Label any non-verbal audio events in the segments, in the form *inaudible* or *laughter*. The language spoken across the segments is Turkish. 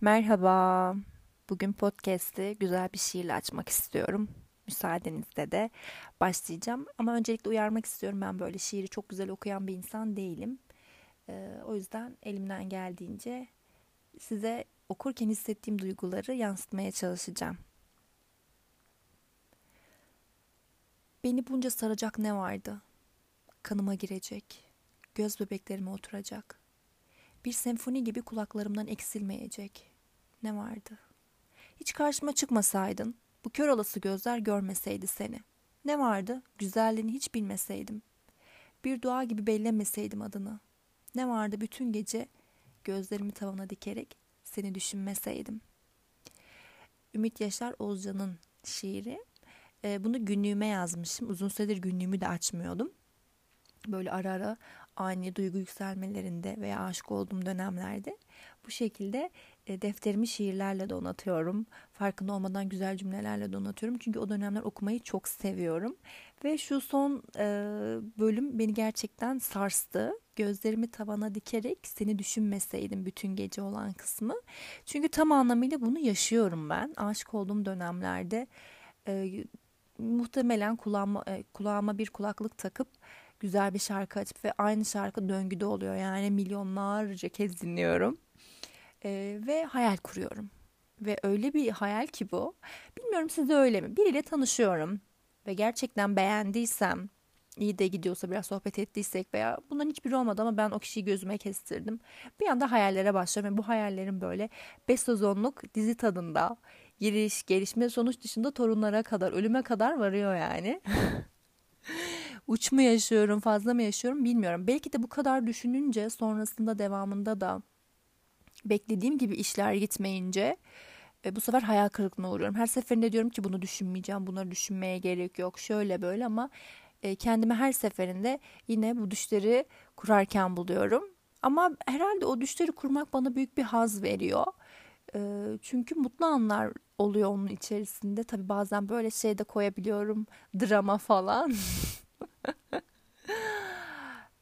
Merhaba. Bugün podcast'i güzel bir şiirle açmak istiyorum. Müsaadenizle de başlayacağım. Ama öncelikle uyarmak istiyorum. Ben böyle şiiri çok güzel okuyan bir insan değilim. Ee, o yüzden elimden geldiğince size okurken hissettiğim duyguları yansıtmaya çalışacağım. Beni bunca saracak ne vardı? Kanıma girecek, göz bebeklerime oturacak. Bir senfoni gibi kulaklarımdan eksilmeyecek. Ne vardı? Hiç karşıma çıkmasaydın, bu kör olası gözler görmeseydi seni. Ne vardı? Güzelliğini hiç bilmeseydim. Bir dua gibi bellemeseydim adını. Ne vardı bütün gece gözlerimi tavana dikerek seni düşünmeseydim. Ümit Yaşar Ozcan'ın şiiri. Ee, bunu günlüğüme yazmışım. Uzun süredir günlüğümü de açmıyordum. Böyle ara ara ani duygu yükselmelerinde veya aşık olduğum dönemlerde bu şekilde e, defterimi şiirlerle donatıyorum. Farkında olmadan güzel cümlelerle donatıyorum. Çünkü o dönemler okumayı çok seviyorum. Ve şu son e, bölüm beni gerçekten sarstı. Gözlerimi tavana dikerek seni düşünmeseydim bütün gece olan kısmı. Çünkü tam anlamıyla bunu yaşıyorum ben. Aşık olduğum dönemlerde e, muhtemelen kulağıma, e, kulağıma bir kulaklık takıp güzel bir şarkı açıp ve aynı şarkı döngüde oluyor. Yani milyonlarca kez dinliyorum. Ee, ve hayal kuruyorum. Ve öyle bir hayal ki bu. Bilmiyorum size öyle mi? Biriyle tanışıyorum ve gerçekten beğendiysem, iyi de gidiyorsa biraz sohbet ettiysek veya bundan hiçbiri olmadı ama ben o kişiyi gözüme kestirdim. Bir anda hayallere başlıyorum ve bu hayallerim böyle 5 sezonluk dizi tadında giriş, gelişme, sonuç dışında torunlara kadar, ölüme kadar varıyor yani. *laughs* uç mu yaşıyorum, fazla mı yaşıyorum bilmiyorum. Belki de bu kadar düşününce sonrasında devamında da beklediğim gibi işler gitmeyince e, bu sefer hayal kırıklığına uğruyorum. Her seferinde diyorum ki bunu düşünmeyeceğim, bunları düşünmeye gerek yok, şöyle böyle ama e, kendimi her seferinde yine bu düşleri kurarken buluyorum. Ama herhalde o düşleri kurmak bana büyük bir haz veriyor. Çünkü mutlu anlar oluyor onun içerisinde. Tabii bazen böyle şey de koyabiliyorum, *laughs* drama falan. *laughs*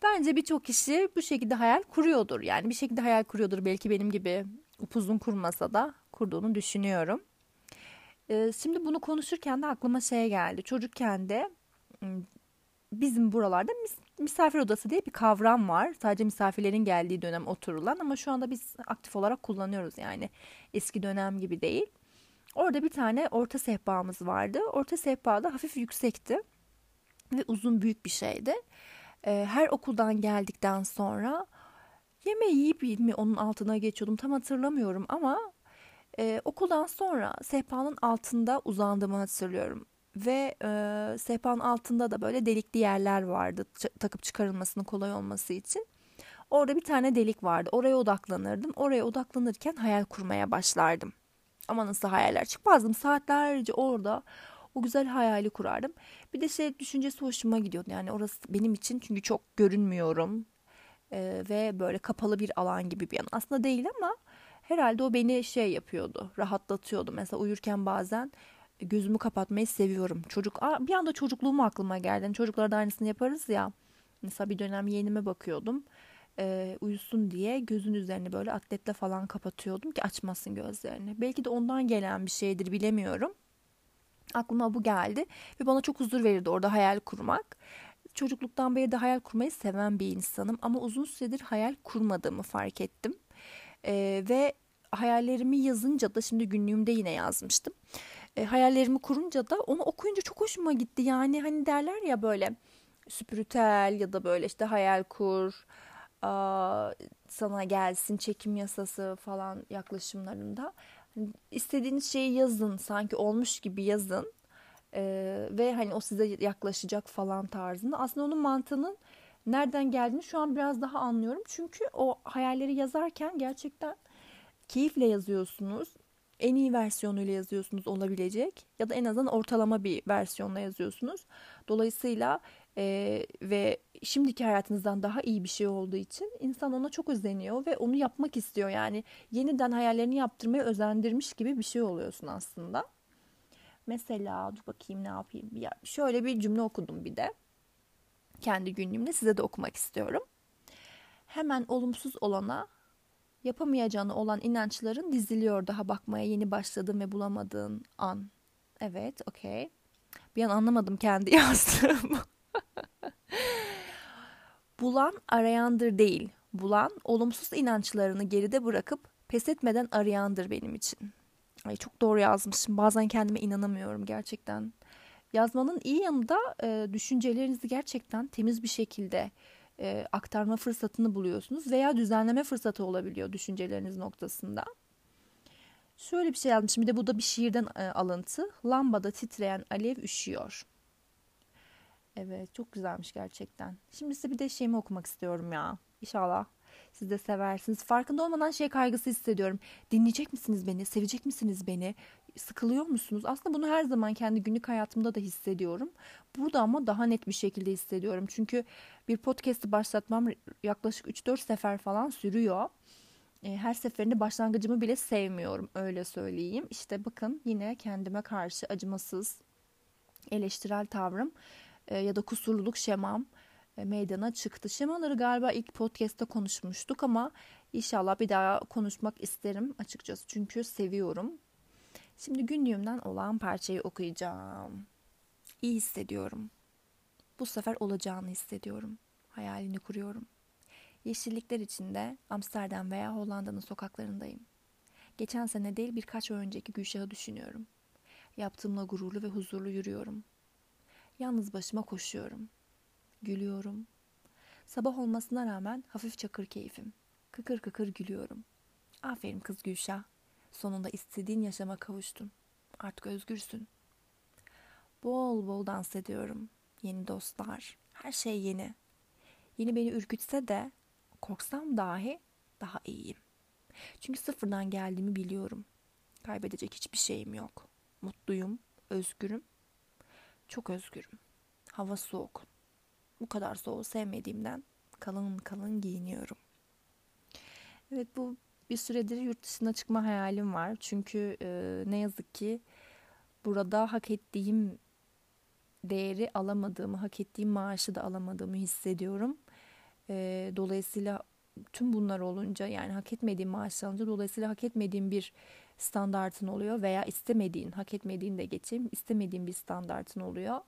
Bence birçok kişi bu şekilde hayal kuruyordur. Yani bir şekilde hayal kuruyordur. Belki benim gibi upuzun kurmasa da kurduğunu düşünüyorum. Şimdi bunu konuşurken de aklıma şey geldi. Çocukken de bizim buralarda misafir odası diye bir kavram var. Sadece misafirlerin geldiği dönem oturulan ama şu anda biz aktif olarak kullanıyoruz yani. Eski dönem gibi değil. Orada bir tane orta sehpamız vardı. Orta sehpa da hafif yüksekti ve uzun büyük bir şeydi. Ee, her okuldan geldikten sonra yemeği yiyip mi onun altına geçiyordum tam hatırlamıyorum ama e, okuldan sonra sehpanın altında uzandığımı hatırlıyorum. Ve e, sehpanın altında da böyle delikli yerler vardı takıp çıkarılmasının kolay olması için. Orada bir tane delik vardı. Oraya odaklanırdım. Oraya odaklanırken hayal kurmaya başlardım. Ama nasıl hayaller çıkmazdım. Saatlerce orada o güzel hayali kurardım. Bir de şey düşüncesi hoşuma gidiyordu. Yani orası benim için çünkü çok görünmüyorum. Ee, ve böyle kapalı bir alan gibi bir yan. Aslında değil ama herhalde o beni şey yapıyordu. Rahatlatıyordu. Mesela uyurken bazen gözümü kapatmayı seviyorum. Çocuk bir anda çocukluğum aklıma geldi. Yani çocuklar da aynısını yaparız ya. Mesela bir dönem yeğenime bakıyordum. E, uyusun diye gözün üzerine böyle atletle falan kapatıyordum ki açmasın gözlerini. Belki de ondan gelen bir şeydir bilemiyorum. Aklıma bu geldi ve bana çok huzur verirdi orada hayal kurmak. Çocukluktan beri de hayal kurmayı seven bir insanım ama uzun süredir hayal kurmadığımı fark ettim. Ee, ve hayallerimi yazınca da şimdi günlüğümde yine yazmıştım. E, hayallerimi kurunca da onu okuyunca çok hoşuma gitti. Yani hani derler ya böyle süpürütel ya da böyle işte hayal kur, aa, sana gelsin çekim yasası falan yaklaşımlarında. İstediğiniz şeyi yazın sanki olmuş gibi yazın ee, ve hani o size yaklaşacak falan tarzında. Aslında onun mantığının nereden geldiğini şu an biraz daha anlıyorum. Çünkü o hayalleri yazarken gerçekten keyifle yazıyorsunuz en iyi versiyonuyla yazıyorsunuz olabilecek ya da en azından ortalama bir versiyonla yazıyorsunuz dolayısıyla e, ve şimdiki hayatınızdan daha iyi bir şey olduğu için insan ona çok özeniyor ve onu yapmak istiyor. Yani yeniden hayallerini yaptırmaya özendirmiş gibi bir şey oluyorsun aslında. Mesela dur bakayım ne yapayım. Ya şöyle bir cümle okudum bir de. Kendi günlüğümde size de okumak istiyorum. Hemen olumsuz olana Yapamayacağını olan inançların diziliyor daha bakmaya yeni başladığın ve bulamadığın an. Evet, okey. Bir an anlamadım kendi *laughs* yazdığımı. Bulan arayandır değil. Bulan olumsuz inançlarını geride bırakıp pes etmeden arayandır benim için. Ay çok doğru yazmışım. Bazen kendime inanamıyorum gerçekten. Yazmanın iyi yanı da e, düşüncelerinizi gerçekten temiz bir şekilde e, aktarma fırsatını buluyorsunuz veya düzenleme fırsatı olabiliyor düşünceleriniz noktasında. Şöyle bir şey yazmışım. Bir de bu da bir şiirden e, alıntı. Lambada titreyen alev üşüyor. Evet çok güzelmiş gerçekten. Şimdi size bir de şeyimi okumak istiyorum ya. İnşallah siz de seversiniz. Farkında olmadan şey kaygısı hissediyorum. Dinleyecek misiniz beni? Sevecek misiniz beni? Sıkılıyor musunuz? Aslında bunu her zaman kendi günlük hayatımda da hissediyorum. Burada ama daha net bir şekilde hissediyorum. Çünkü bir podcast'i başlatmam yaklaşık 3-4 sefer falan sürüyor. E, her seferinde başlangıcımı bile sevmiyorum öyle söyleyeyim. İşte bakın yine kendime karşı acımasız eleştirel tavrım e, ya da kusurluluk şemam meydana çıktı. Şemaları galiba ilk podcast'ta konuşmuştuk ama inşallah bir daha konuşmak isterim açıkçası çünkü seviyorum. Şimdi günlüğümden olan parçayı okuyacağım. İyi hissediyorum. Bu sefer olacağını hissediyorum. Hayalini kuruyorum. Yeşillikler içinde Amsterdam veya Hollanda'nın sokaklarındayım. Geçen sene değil birkaç ay önceki Gülşah'ı düşünüyorum. Yaptığımla gururlu ve huzurlu yürüyorum. Yalnız başıma koşuyorum. Gülüyorum. Sabah olmasına rağmen hafif çakır keyfim. Kıkır kıkır gülüyorum. Aferin kız Gülşah. Sonunda istediğin yaşama kavuştun. Artık özgürsün. Bol bol dans ediyorum. Yeni dostlar. Her şey yeni. Yeni beni ürkütse de korksam dahi daha iyiyim. Çünkü sıfırdan geldiğimi biliyorum. Kaybedecek hiçbir şeyim yok. Mutluyum, özgürüm. Çok özgürüm. Hava soğuk. Bu kadar soğuğu sevmediğimden kalın kalın giyiniyorum. Evet bu bir süredir yurt dışına çıkma hayalim var. Çünkü e, ne yazık ki burada hak ettiğim değeri alamadığımı, hak ettiğim maaşı da alamadığımı hissediyorum. E, dolayısıyla tüm bunlar olunca yani hak etmediğim maaş alınca dolayısıyla hak etmediğim bir standartın oluyor veya istemediğin, hak etmediğin de geçeyim, istemediğim bir standartın oluyor.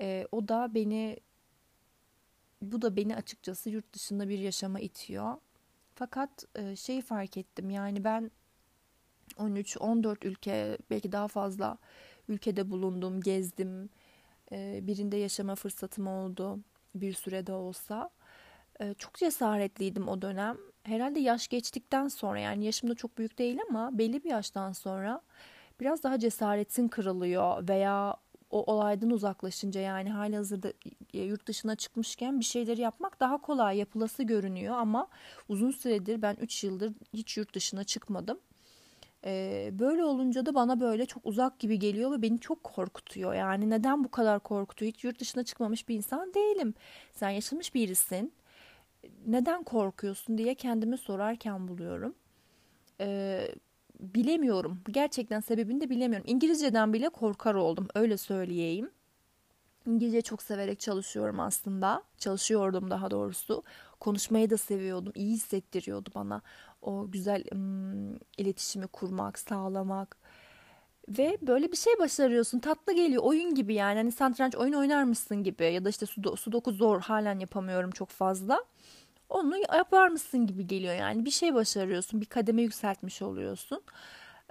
E, o da beni bu da beni açıkçası yurt dışında bir yaşama itiyor. Fakat e, şeyi fark ettim yani ben 13-14 ülke belki daha fazla ülkede bulundum, gezdim. E, birinde yaşama fırsatım oldu bir sürede olsa. E, çok cesaretliydim o dönem. Herhalde yaş geçtikten sonra yani yaşım da çok büyük değil ama belli bir yaştan sonra biraz daha cesaretin kırılıyor veya o olaydan uzaklaşınca yani hali hazırda e, yurt dışına çıkmışken bir şeyleri yapmak daha kolay yapılası görünüyor ama uzun süredir ben 3 yıldır hiç yurt dışına çıkmadım. Ee, böyle olunca da bana böyle çok uzak gibi geliyor ve beni çok korkutuyor. Yani neden bu kadar korkutuyor? Hiç yurt dışına çıkmamış bir insan değilim. Sen yaşamış birisin. Neden korkuyorsun diye kendimi sorarken buluyorum. Ee, bilemiyorum. Gerçekten sebebini de bilemiyorum. İngilizceden bile korkar oldum. Öyle söyleyeyim. İngilizce çok severek çalışıyorum aslında. Çalışıyordum daha doğrusu. Konuşmayı da seviyordum. İyi hissettiriyordu bana. O güzel ım, iletişimi kurmak, sağlamak. Ve böyle bir şey başarıyorsun. Tatlı geliyor. Oyun gibi yani. Hani satranç oyun oynar mısın gibi. Ya da işte sudoku zor. Halen yapamıyorum çok fazla onu yapar mısın gibi geliyor yani. Bir şey başarıyorsun bir kademe yükseltmiş oluyorsun.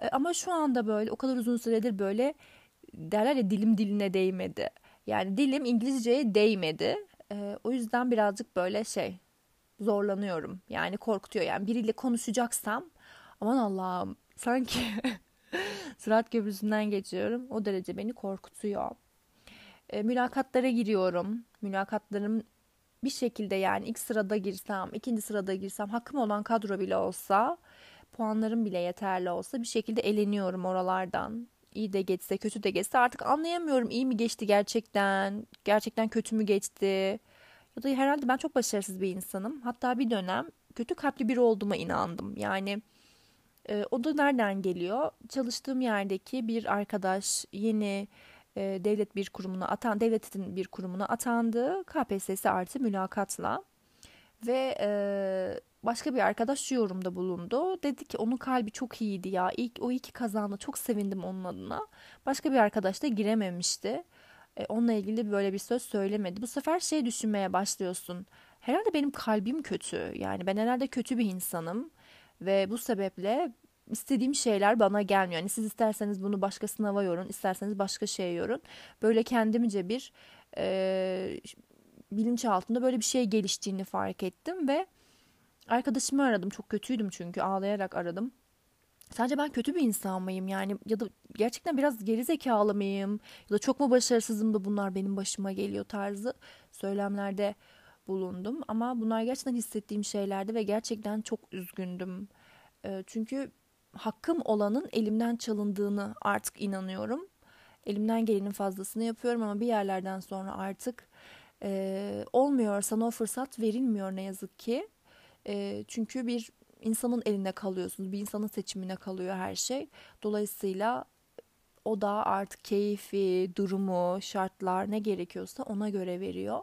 E, ama şu anda böyle o kadar uzun süredir böyle derler ya dilim diline değmedi. Yani dilim İngilizceye değmedi. E, o yüzden birazcık böyle şey zorlanıyorum. Yani korkutuyor. Yani biriyle konuşacaksam aman Allah'ım sanki *laughs* Sırat Köprüsü'nden geçiyorum. O derece beni korkutuyor. E, mülakatlara giriyorum. Mülakatlarım bir şekilde yani ilk sırada girsem, ikinci sırada girsem, hakkım olan kadro bile olsa, puanlarım bile yeterli olsa bir şekilde eleniyorum oralardan. İyi de geçse, kötü de geçse artık anlayamıyorum iyi mi geçti gerçekten, gerçekten kötü mü geçti. Ya da herhalde ben çok başarısız bir insanım. Hatta bir dönem kötü kalpli biri olduğuma inandım. Yani e, o da nereden geliyor? Çalıştığım yerdeki bir arkadaş yeni e, devlet bir kurumuna atan devletin bir kurumuna atandı KPSS artı mülakatla ve e, başka bir arkadaş yorumda bulundu. Dedi ki onun kalbi çok iyiydi ya. İlk o iki kazandı. Çok sevindim onun adına. Başka bir arkadaş da girememişti. E, onunla ilgili böyle bir söz söylemedi. Bu sefer şey düşünmeye başlıyorsun. Herhalde benim kalbim kötü. Yani ben herhalde kötü bir insanım. Ve bu sebeple istediğim şeyler bana gelmiyor. Yani siz isterseniz bunu başka sınava yorun, isterseniz başka şeye yorun. Böyle kendimce bir e, bilinç altında böyle bir şey geliştiğini fark ettim ve arkadaşımı aradım. Çok kötüydüm çünkü ağlayarak aradım. Sence ben kötü bir insan mıyım yani ya da gerçekten biraz geri zekalı mıyım ya da çok mu başarısızım da bunlar benim başıma geliyor tarzı söylemlerde bulundum. Ama bunlar gerçekten hissettiğim şeylerdi ve gerçekten çok üzgündüm. Çünkü hakkım olanın elimden çalındığını artık inanıyorum. Elimden gelenin fazlasını yapıyorum ama bir yerlerden sonra artık e, olmuyor. Sana o fırsat verilmiyor ne yazık ki. E, çünkü bir insanın eline kalıyorsunuz. Bir insanın seçimine kalıyor her şey. Dolayısıyla o da artık keyfi, durumu, şartlar ne gerekiyorsa ona göre veriyor.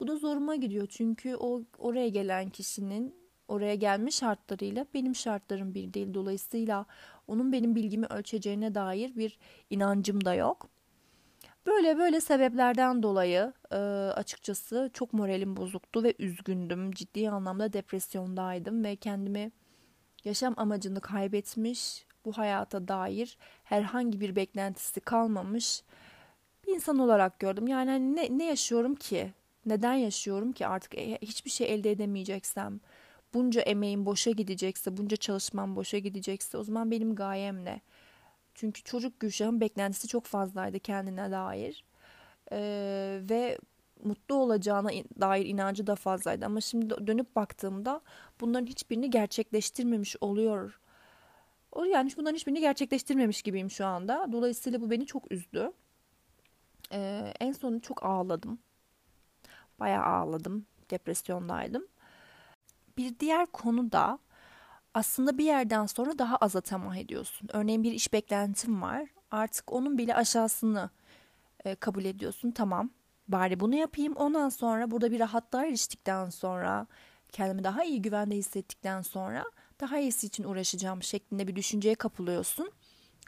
Bu da zoruma gidiyor çünkü o oraya gelen kişinin oraya gelme şartlarıyla benim şartlarım bir değil. Dolayısıyla onun benim bilgimi ölçeceğine dair bir inancım da yok. Böyle böyle sebeplerden dolayı e, açıkçası çok moralim bozuktu ve üzgündüm. Ciddi anlamda depresyondaydım ve kendimi yaşam amacını kaybetmiş, bu hayata dair herhangi bir beklentisi kalmamış bir insan olarak gördüm. Yani hani ne, ne yaşıyorum ki? Neden yaşıyorum ki artık e, hiçbir şey elde edemeyeceksem, bunca emeğim boşa gidecekse, bunca çalışmam boşa gidecekse o zaman benim gayem ne? Çünkü çocuk Gülşah'ın beklentisi çok fazlaydı kendine dair. Ee, ve mutlu olacağına dair inancı da fazlaydı. Ama şimdi dönüp baktığımda bunların hiçbirini gerçekleştirmemiş oluyor. O yani bunların hiçbirini gerçekleştirmemiş gibiyim şu anda. Dolayısıyla bu beni çok üzdü. Ee, en son çok ağladım. Bayağı ağladım. Depresyondaydım. Bir diğer konu da aslında bir yerden sonra daha aza tamah ediyorsun. Örneğin bir iş beklentim var. Artık onun bile aşağısını e, kabul ediyorsun. Tamam bari bunu yapayım. Ondan sonra burada bir rahatlığa eriştikten sonra kendimi daha iyi güvende hissettikten sonra daha iyisi için uğraşacağım şeklinde bir düşünceye kapılıyorsun.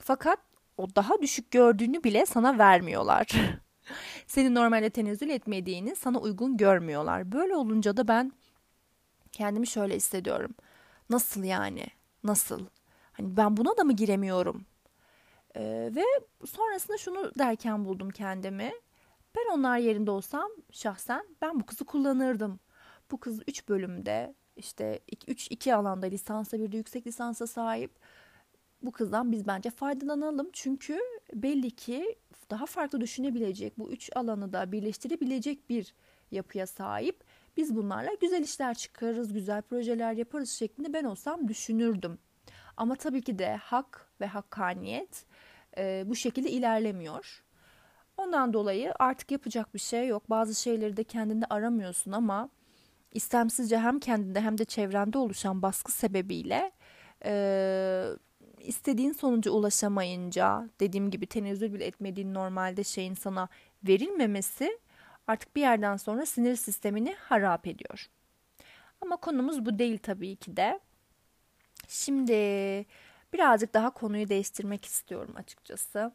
Fakat o daha düşük gördüğünü bile sana vermiyorlar. *laughs* Seni normalde tenezzül etmediğini sana uygun görmüyorlar. Böyle olunca da ben kendimi şöyle hissediyorum. Nasıl yani? Nasıl? Hani ben buna da mı giremiyorum? Ee, ve sonrasında şunu derken buldum kendimi. Ben onlar yerinde olsam şahsen ben bu kızı kullanırdım. Bu kız 3 bölümde işte 3 2 alanda lisansa bir de yüksek lisansa sahip. Bu kızdan biz bence faydalanalım. Çünkü belli ki daha farklı düşünebilecek, bu üç alanı da birleştirebilecek bir yapıya sahip. Biz bunlarla güzel işler çıkarırız, güzel projeler yaparız şeklinde ben olsam düşünürdüm. Ama tabii ki de hak ve hakkaniyet e, bu şekilde ilerlemiyor. Ondan dolayı artık yapacak bir şey yok. Bazı şeyleri de kendinde aramıyorsun ama istemsizce hem kendinde hem de çevrende oluşan baskı sebebiyle e, istediğin sonuca ulaşamayınca dediğim gibi tenezzül bile etmediğin normalde şeyin sana verilmemesi artık bir yerden sonra sinir sistemini harap ediyor. Ama konumuz bu değil tabii ki de. Şimdi birazcık daha konuyu değiştirmek istiyorum açıkçası.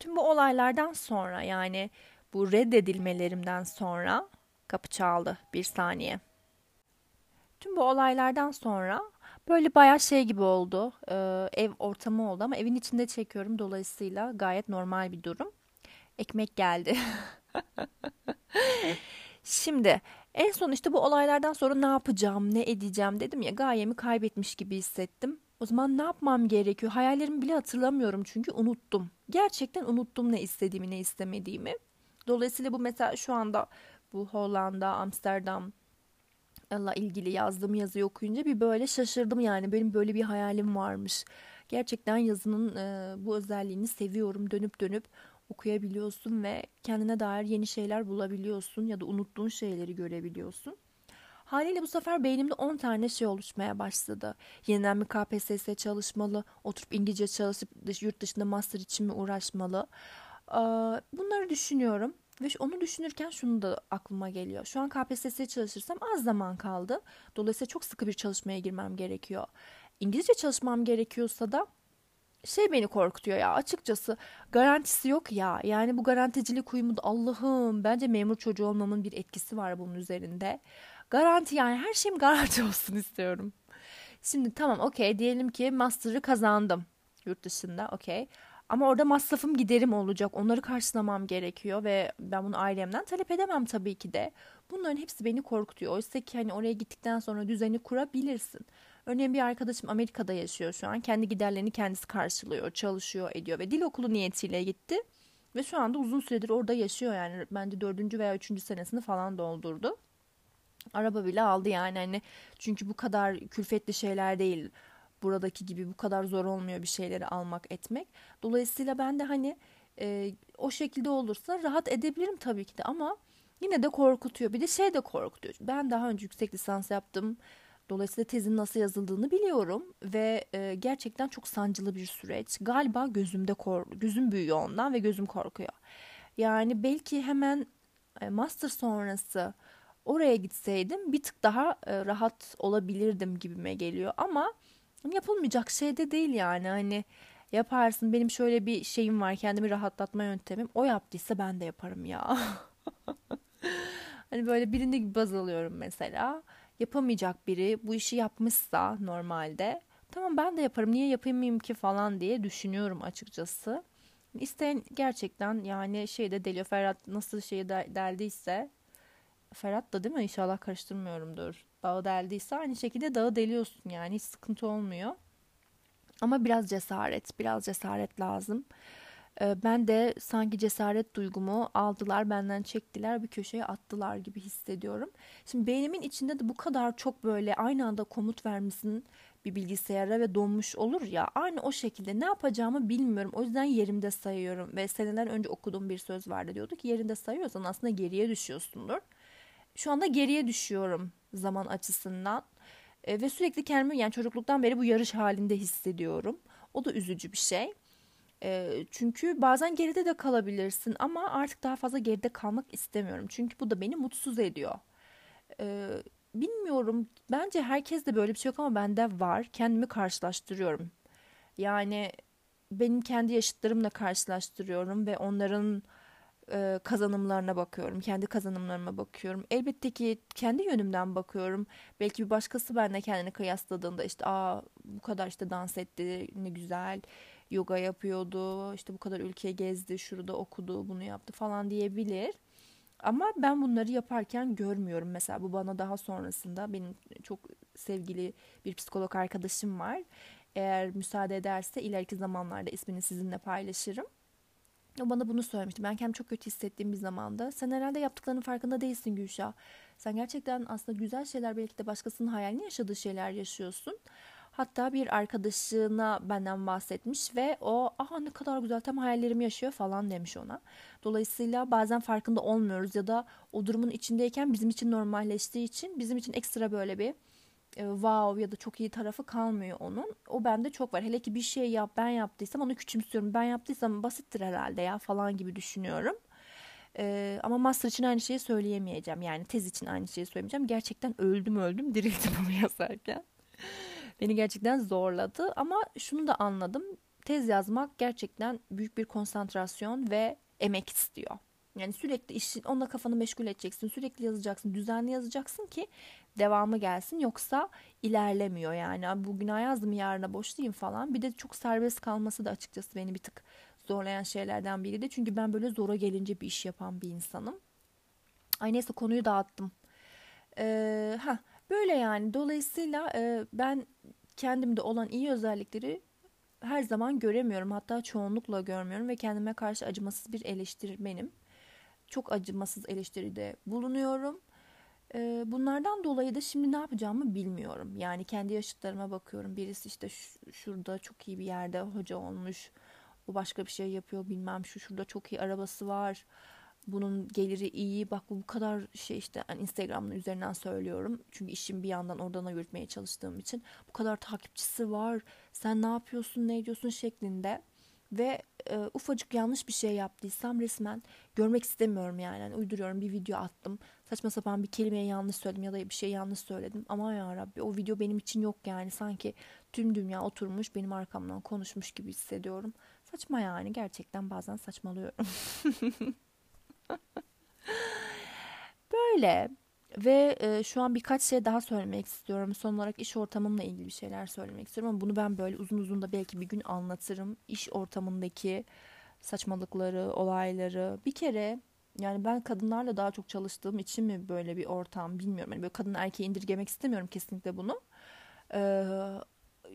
Tüm bu olaylardan sonra yani bu reddedilmelerimden sonra kapı çaldı bir saniye. Tüm bu olaylardan sonra böyle bayağı şey gibi oldu. Ee, ev ortamı oldu ama evin içinde çekiyorum. Dolayısıyla gayet normal bir durum. Ekmek geldi. *laughs* Şimdi en son işte bu olaylardan sonra ne yapacağım, ne edeceğim dedim ya gayemi kaybetmiş gibi hissettim. O zaman ne yapmam gerekiyor? Hayallerimi bile hatırlamıyorum çünkü unuttum. Gerçekten unuttum ne istediğimi, ne istemediğimi. Dolayısıyla bu mesela şu anda bu Hollanda, Amsterdam, Allah ilgili yazdığım yazıyı okuyunca bir böyle şaşırdım yani benim böyle bir hayalim varmış. Gerçekten yazının e, bu özelliğini seviyorum. Dönüp dönüp okuyabiliyorsun ve kendine dair yeni şeyler bulabiliyorsun ya da unuttuğun şeyleri görebiliyorsun. Haliyle bu sefer beynimde 10 tane şey oluşmaya başladı. Yeniden bir KPSS çalışmalı, oturup İngilizce çalışıp yurt dışında master için mi uğraşmalı? Bunları düşünüyorum. Ve onu düşünürken şunu da aklıma geliyor. Şu an KPSS'ye çalışırsam az zaman kaldı. Dolayısıyla çok sıkı bir çalışmaya girmem gerekiyor. İngilizce çalışmam gerekiyorsa da şey beni korkutuyor ya açıkçası garantisi yok ya yani bu garanticilik uyumu da Allah'ım bence memur çocuğu olmamın bir etkisi var bunun üzerinde garanti yani her şeyim garanti *laughs* olsun istiyorum şimdi tamam okey diyelim ki master'ı kazandım yurt dışında okey ama orada masrafım giderim olacak onları karşılamam gerekiyor ve ben bunu ailemden talep edemem tabii ki de bunların hepsi beni korkutuyor oysa ki hani oraya gittikten sonra düzeni kurabilirsin Örneğin bir arkadaşım Amerika'da yaşıyor şu an. Kendi giderlerini kendisi karşılıyor, çalışıyor, ediyor ve dil okulu niyetiyle gitti. Ve şu anda uzun süredir orada yaşıyor yani. Bence dördüncü veya üçüncü senesini falan doldurdu. Araba bile aldı yani hani çünkü bu kadar külfetli şeyler değil. Buradaki gibi bu kadar zor olmuyor bir şeyleri almak etmek. Dolayısıyla ben de hani e, o şekilde olursa rahat edebilirim tabii ki de ama yine de korkutuyor. Bir de şey de korkutuyor. Ben daha önce yüksek lisans yaptım. Dolayısıyla tezin nasıl yazıldığını biliyorum ve e, gerçekten çok sancılı bir süreç. Galiba gözümde kor gözüm büyüyor ondan ve gözüm korkuyor. Yani belki hemen e, master sonrası oraya gitseydim bir tık daha e, rahat olabilirdim gibime geliyor ama yapılmayacak şey de değil yani hani yaparsın benim şöyle bir şeyim var kendimi rahatlatma yöntemim o yaptıysa ben de yaparım ya. *laughs* hani böyle birini baz alıyorum mesela yapamayacak biri bu işi yapmışsa normalde tamam ben de yaparım niye yapamayayım ki falan diye düşünüyorum açıkçası. İsteyen gerçekten yani şeyde deliyor Ferhat nasıl şeyi deldiyse Ferhat da değil mi inşallah karıştırmıyorumdur. Dağı deldiyse aynı şekilde dağı deliyorsun yani hiç sıkıntı olmuyor. Ama biraz cesaret, biraz cesaret lazım. Ee, ben de sanki cesaret duygumu aldılar, benden çektiler, bir köşeye attılar gibi hissediyorum. Şimdi beynimin içinde de bu kadar çok böyle aynı anda komut vermişsin bir bilgisayara ve donmuş olur ya aynı o şekilde ne yapacağımı bilmiyorum. O yüzden yerimde sayıyorum ve seneler önce okuduğum bir söz vardı diyordu ki yerinde sayıyorsan aslında geriye düşüyorsundur. Şu anda geriye düşüyorum zaman açısından e, ve sürekli kendimi yani çocukluktan beri bu yarış halinde hissediyorum. O da üzücü bir şey. E, çünkü bazen geride de kalabilirsin ama artık daha fazla geride kalmak istemiyorum. Çünkü bu da beni mutsuz ediyor. E, bilmiyorum bence herkes de böyle bir şey yok ama bende var. Kendimi karşılaştırıyorum. Yani benim kendi yaşıtlarımla karşılaştırıyorum ve onların e, kazanımlarına bakıyorum. Kendi kazanımlarıma bakıyorum. Elbette ki kendi yönümden bakıyorum. Belki bir başkası benimle kendini kıyasladığında işte aa bu kadar işte dans etti ne güzel yoga yapıyordu, işte bu kadar ülke gezdi, şurada okudu, bunu yaptı falan diyebilir. Ama ben bunları yaparken görmüyorum. Mesela bu bana daha sonrasında benim çok sevgili bir psikolog arkadaşım var. Eğer müsaade ederse ileriki zamanlarda ismini sizinle paylaşırım. O bana bunu söylemişti. Ben kendimi çok kötü hissettiğim bir zamanda. Sen herhalde yaptıklarının farkında değilsin Gülşah. Sen gerçekten aslında güzel şeyler belki de başkasının hayalini yaşadığı şeyler yaşıyorsun. Hatta bir arkadaşına benden bahsetmiş ve o aha ne kadar güzel tam hayallerimi yaşıyor falan demiş ona. Dolayısıyla bazen farkında olmuyoruz ya da o durumun içindeyken bizim için normalleştiği için bizim için ekstra böyle bir e, wow ya da çok iyi tarafı kalmıyor onun. O bende çok var. Hele ki bir şey yap ben yaptıysam onu küçümsüyorum. Ben yaptıysam basittir herhalde ya falan gibi düşünüyorum. Ee, ama master için aynı şeyi söyleyemeyeceğim. Yani tez için aynı şeyi söylemeyeceğim. Gerçekten öldüm öldüm dirildim *laughs* bunu yazarken. Beni gerçekten zorladı ama şunu da anladım. Tez yazmak gerçekten büyük bir konsantrasyon ve emek istiyor. Yani sürekli işin onunla kafanı meşgul edeceksin. Sürekli yazacaksın. Düzenli yazacaksın ki devamı gelsin. Yoksa ilerlemiyor yani. Bugün yazdım yarına boşlayayım falan. Bir de çok serbest kalması da açıkçası beni bir tık zorlayan şeylerden biri de. Çünkü ben böyle zora gelince bir iş yapan bir insanım. Ay neyse konuyu dağıttım. Ee, ha Böyle yani dolayısıyla e, ben kendimde olan iyi özellikleri her zaman göremiyorum. Hatta çoğunlukla görmüyorum ve kendime karşı acımasız bir eleştirmenim. Çok acımasız eleştiride bulunuyorum. E, bunlardan dolayı da şimdi ne yapacağımı bilmiyorum. Yani kendi yaşıtlarıma bakıyorum. Birisi işte şurada çok iyi bir yerde hoca olmuş. O başka bir şey yapıyor bilmem şu şurada çok iyi arabası var bunun geliri iyi bak bu kadar şey işte yani Instagram'ın üzerinden söylüyorum çünkü işim bir yandan oradan yürütmeye çalıştığım için bu kadar takipçisi var sen ne yapıyorsun ne ediyorsun şeklinde ve e, ufacık yanlış bir şey yaptıysam resmen görmek istemiyorum yani. yani uyduruyorum bir video attım. Saçma sapan bir kelimeyi yanlış söyledim ya da bir şey yanlış söyledim. Ama ya Rabbi o video benim için yok yani. Sanki tüm dünya oturmuş benim arkamdan konuşmuş gibi hissediyorum. Saçma yani. Gerçekten bazen saçmalıyorum. *laughs* Böyle ve e, şu an birkaç şey daha söylemek istiyorum. Son olarak iş ortamımla ilgili bir şeyler söylemek istiyorum ama bunu ben böyle uzun uzun da belki bir gün anlatırım. İş ortamındaki saçmalıkları, olayları. Bir kere yani ben kadınlarla daha çok çalıştığım için mi böyle bir ortam bilmiyorum. Yani böyle kadın erkeği indirgemek istemiyorum kesinlikle bunu. Ee,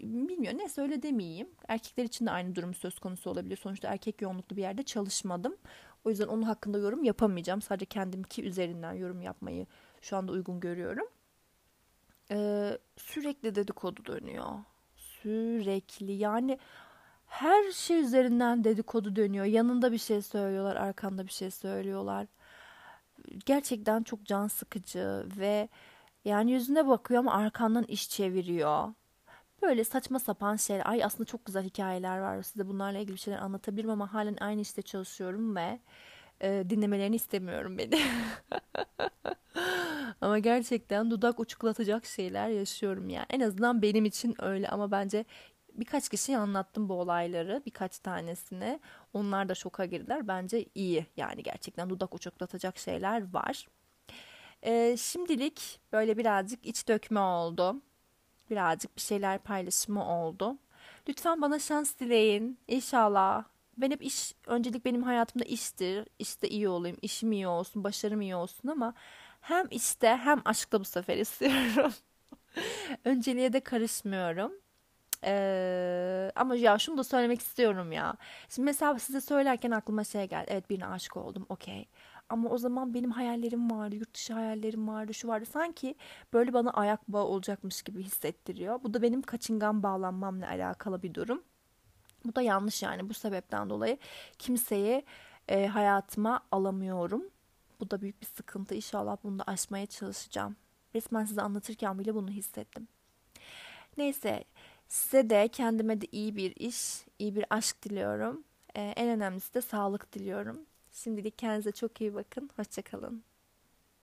bilmiyorum ne söyle demeyeyim. Erkekler için de aynı durum söz konusu olabilir. Sonuçta erkek yoğunluklu bir yerde çalışmadım. O yüzden onun hakkında yorum yapamayacağım. Sadece kendimki üzerinden yorum yapmayı şu anda uygun görüyorum. Ee, sürekli dedikodu dönüyor. Sürekli yani her şey üzerinden dedikodu dönüyor. Yanında bir şey söylüyorlar, arkanda bir şey söylüyorlar. Gerçekten çok can sıkıcı ve yani yüzüne bakıyor ama arkandan iş çeviriyor. Böyle saçma sapan şeyler. Ay aslında çok güzel hikayeler var. Size bunlarla ilgili bir şeyler anlatabilirim ama halen aynı işte çalışıyorum ve e, dinlemelerini istemiyorum beni. *laughs* ama gerçekten dudak uçuklatacak şeyler yaşıyorum yani. En azından benim için öyle ama bence birkaç kişiye anlattım bu olayları birkaç tanesine. Onlar da şoka girdiler. Bence iyi yani gerçekten dudak uçuklatacak şeyler var. Ee, şimdilik böyle birazcık iç dökme oldu. Birazcık bir şeyler paylaşımı oldu. Lütfen bana şans dileyin. İnşallah. Ben hep iş, öncelik benim hayatımda iştir. İşte iyi olayım, işim iyi olsun, başarım iyi olsun ama hem işte hem aşkta bu sefer istiyorum. *laughs* Önceliğe de karışmıyorum. Ee, ama ya şunu da söylemek istiyorum ya. Şimdi mesela size söylerken aklıma şey geldi. Evet birine aşık oldum. Okey. Ama o zaman benim hayallerim vardı, yurt dışı hayallerim vardı, şu vardı. Sanki böyle bana ayak bağı olacakmış gibi hissettiriyor. Bu da benim kaçıngan bağlanmamla alakalı bir durum. Bu da yanlış yani bu sebepten dolayı kimseyi e, hayatıma alamıyorum. Bu da büyük bir sıkıntı. İnşallah bunu da aşmaya çalışacağım. Resmen size anlatırken bile bunu hissettim. Neyse size de kendime de iyi bir iş, iyi bir aşk diliyorum. Ee, en önemlisi de sağlık diliyorum. Şimdilik kendinize çok iyi bakın. Hoşçakalın.